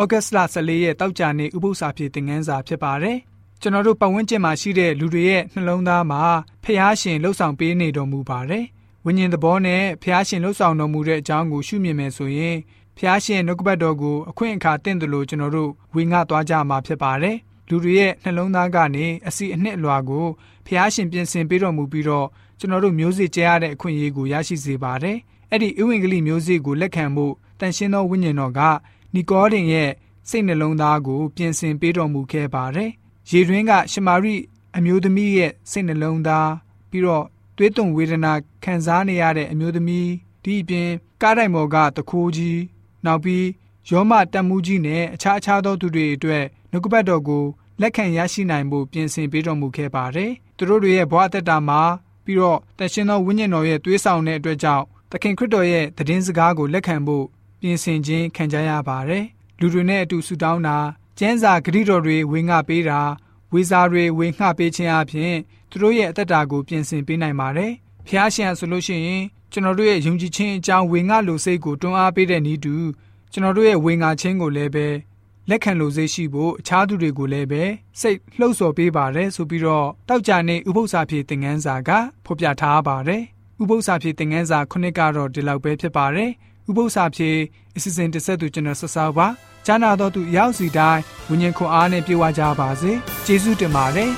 ဩဂတ်စ်လ14ရက်တောက်ကြနေ့ဥပုသ္စာဖြစ်သင်ခန်းစာဖြစ်ပါတယ်။ကျွန်တော်တို့ပတ်ဝန်းကျင်မှာရှိတဲ့လူတွေရဲ့နှလုံးသားမှာဖះရှင်လှုပ်ဆောင်ပေးနေတော်မူပါတယ်။ဝိညာဉ်သဘောနဲ့ဖះရှင်လှုပ်ဆောင်တော်မူတဲ့အကြောင်းကိုရှုမြင်မယ်ဆိုရင်ဖះရှင်နှုတ်ကပတ်တော်ကိုအခွင့်အခါတင့်တယ်လို့ကျွန်တော်တို့ဝေငှသွားကြမှာဖြစ်ပါတယ်။လူတွေရဲ့နှလုံးသားကနေအစီအနှစ်အလွှာကိုဖះရှင်ပြင်ဆင်ပေးတော်မူပြီးတော့ကျွန်တော်တို့မျိုးစေ့ကျဲရတဲ့အခွင့်အရေးကိုရရှိစေပါတယ်။အဲ့ဒီဥဝင်ကလေးမျိုးစေ့ကိုလက်ခံဖို့တန်ရှင်းသောဝိညာဉ်တော်က နီကောဒင်ရဲ့စိတ်နှလုံးသားကို ပြင်ဆင်ပေးတော်မူခဲ့ပါတယ်။ရေတွင်းကရှမာရိအမျိုးသမီးရဲ့စိတ်နှလုံးသားပြီးတော့သွေးသွန်ဝေဒနာခံစားနေရတဲ့အမျိုးသမီးဒီအပြင်ကားတိုင်ပေါ်ကတခိုးကြီးနောက်ပြီးယောမတက်မှုကြီးနဲ့အခြားအခြားသောသူတွေအတွက်နှုတ်ကပတ်တော်ကိုလက်ခံရရှိနိုင်ဖို့ပြင်ဆင်ပေးတော်မူခဲ့ပါတယ်။သူတို့တွေရဲ့ဘဝအသက်တာမှာပြီးတော့တရှင်သောဝိညာဉ်တော်ရဲ့သွေးဆောင်တဲ့အတွက်ကြောင့်သခင်ခရစ်တော်ရဲ့သတင်းစကားကိုလက်ခံဖို့ ပြင်ဆင်ခြင်းခံကြရပါတယ်။လူတွေနဲ့အတူဆူတောင်းတာကျမ်းစာဂရိတော်တွေဝေငှပေးတာဝေစာတွေဝေငှပေးခြင်းအပြင်သူတို့ရဲ့အသက်တာကိုပြင်ဆင်ပေးနိုင်ပါတယ်။ဖျားရှင်ဆိုလို့ရှိရင်ကျွန်တော်တို့ရဲ့ယုံကြည်ခြင်းအကြောင်းဝေငှလိုစိတ်ကိုတွန်းအားပေးတဲ့ဤတူကျွန်တော်တို့ရဲ့ဝေငှခြင်းကိုလည်းပဲလက်ခံလိုစိတ်ရှိဖို့အခြားသူတွေကိုလည်းပဲစိတ်လှုပ်ဆော်ပေးပါတယ်ဆိုပြီးတော့တောက်ကြနေဥပု္ပ္ပစာဖြည့်သင်ခန်းစာကဖော်ပြထားပါတယ်ဥပု္ပ္ပစာဖြည့်သင်ခန်းစာခုနှစ်ကတော့ဒီလောက်ပဲဖြစ်ပါတယ် ဥပု္ပ္ပစာဖြည့်အစီအစဉ်တစ်ဆက်သူကျွန်တော်ဆက်ဆောက်ပါကျမ်းနာတော်သူရောက်စီတိုင်းဝิญဉ်ခွန်အားနဲ့ပြေဝကြပါစေကျေးဇူးတင်ပါတယ်